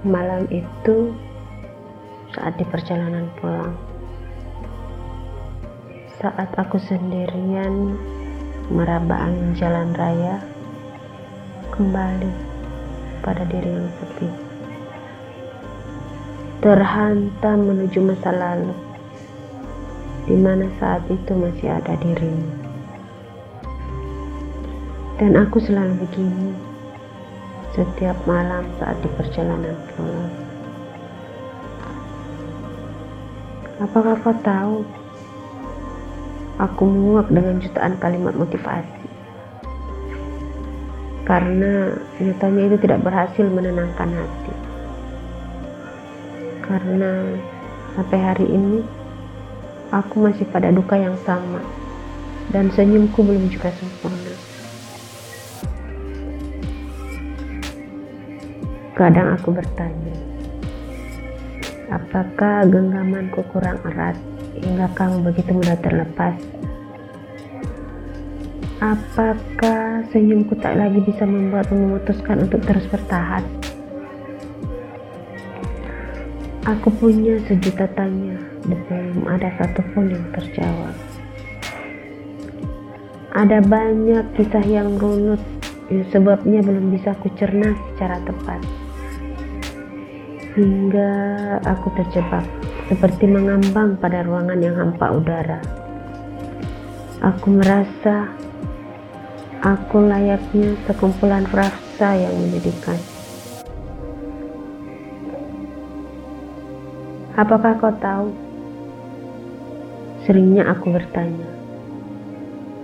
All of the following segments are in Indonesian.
Malam itu, saat di perjalanan pulang, saat aku sendirian meraba angin jalan raya, kembali pada diri yang sepi, terhantam menuju masa lalu, di mana saat itu masih ada dirimu. Dan aku selalu begini setiap malam saat di perjalanan pulang. Apakah kau tahu? Aku muak dengan jutaan kalimat motivasi. Karena nyatanya itu tidak berhasil menenangkan hati. Karena sampai hari ini aku masih pada duka yang sama dan senyumku belum juga sempurna. Kadang aku bertanya, apakah genggamanku kurang erat hingga kamu begitu mudah terlepas? Apakah senyumku tak lagi bisa membuatmu memutuskan untuk terus bertahan? Aku punya sejuta tanya dan belum ada satupun yang terjawab. Ada banyak kisah yang runut yang sebabnya belum bisa kucerna secara tepat hingga aku terjebak seperti mengambang pada ruangan yang hampa udara. Aku merasa aku layaknya sekumpulan frasa yang menyedihkan. Apakah kau tahu? Seringnya aku bertanya,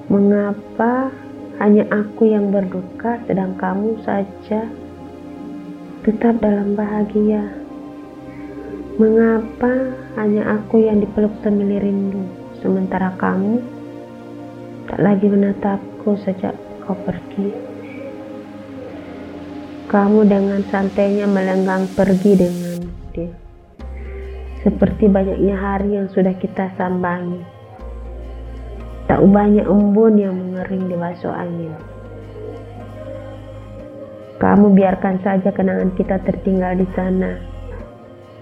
mengapa hanya aku yang berduka sedang kamu saja tetap dalam bahagia. Mengapa hanya aku yang dipeluk semili rindu, sementara kamu tak lagi menatapku sejak kau pergi? Kamu dengan santainya melenggang pergi dengan dia. Seperti banyaknya hari yang sudah kita sambangi. Tak ubahnya embun yang mengering di basuh angin. Kamu biarkan saja kenangan kita tertinggal di sana,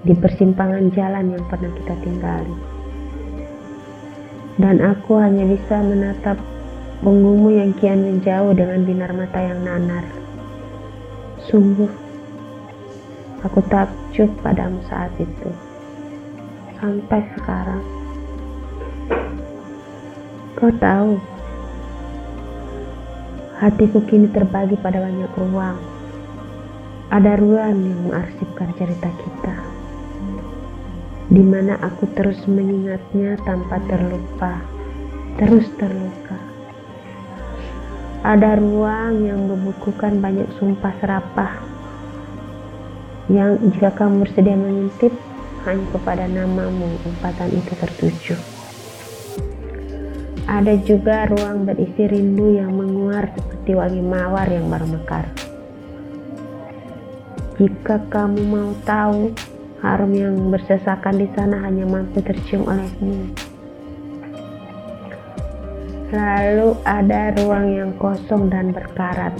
di persimpangan jalan yang pernah kita tinggali. Dan aku hanya bisa menatap punggungmu yang kian menjauh dengan binar mata yang nanar. Sungguh, aku takjub padamu saat itu. Sampai sekarang. Kau tahu, Hatiku kini terbagi pada banyak ruang. Ada ruang yang mengarsipkan cerita kita, di mana aku terus mengingatnya tanpa terlupa, terus terluka. Ada ruang yang membukukan banyak sumpah serapah, yang jika kamu bersedia mengintip, hanya kepada namamu umpatan itu tertuju. Ada juga ruang berisi rindu yang menguar seperti wangi mawar yang baru mekar. Jika kamu mau tahu, harum yang bersesakan di sana hanya mampu tercium olehmu. Lalu ada ruang yang kosong dan berkarat.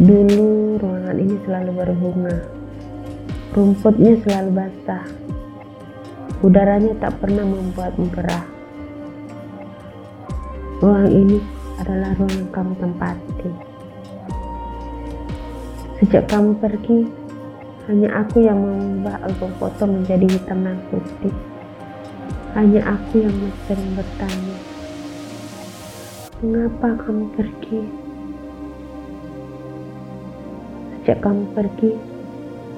Dulu ruangan ini selalu berbunga. Rumputnya selalu basah. Udaranya tak pernah membuatmu gerah. Ruang ini adalah ruang yang kamu tempati. Sejak kamu pergi, hanya aku yang mengubah album foto menjadi hitam dan putih. Hanya aku yang sering bertanya, mengapa kamu pergi? Sejak kamu pergi,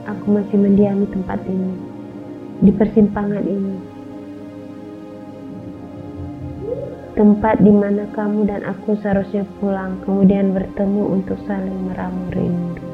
aku masih mendiami tempat ini, di persimpangan ini. Tempat di mana kamu dan aku seharusnya pulang, kemudian bertemu untuk saling meramu rindu.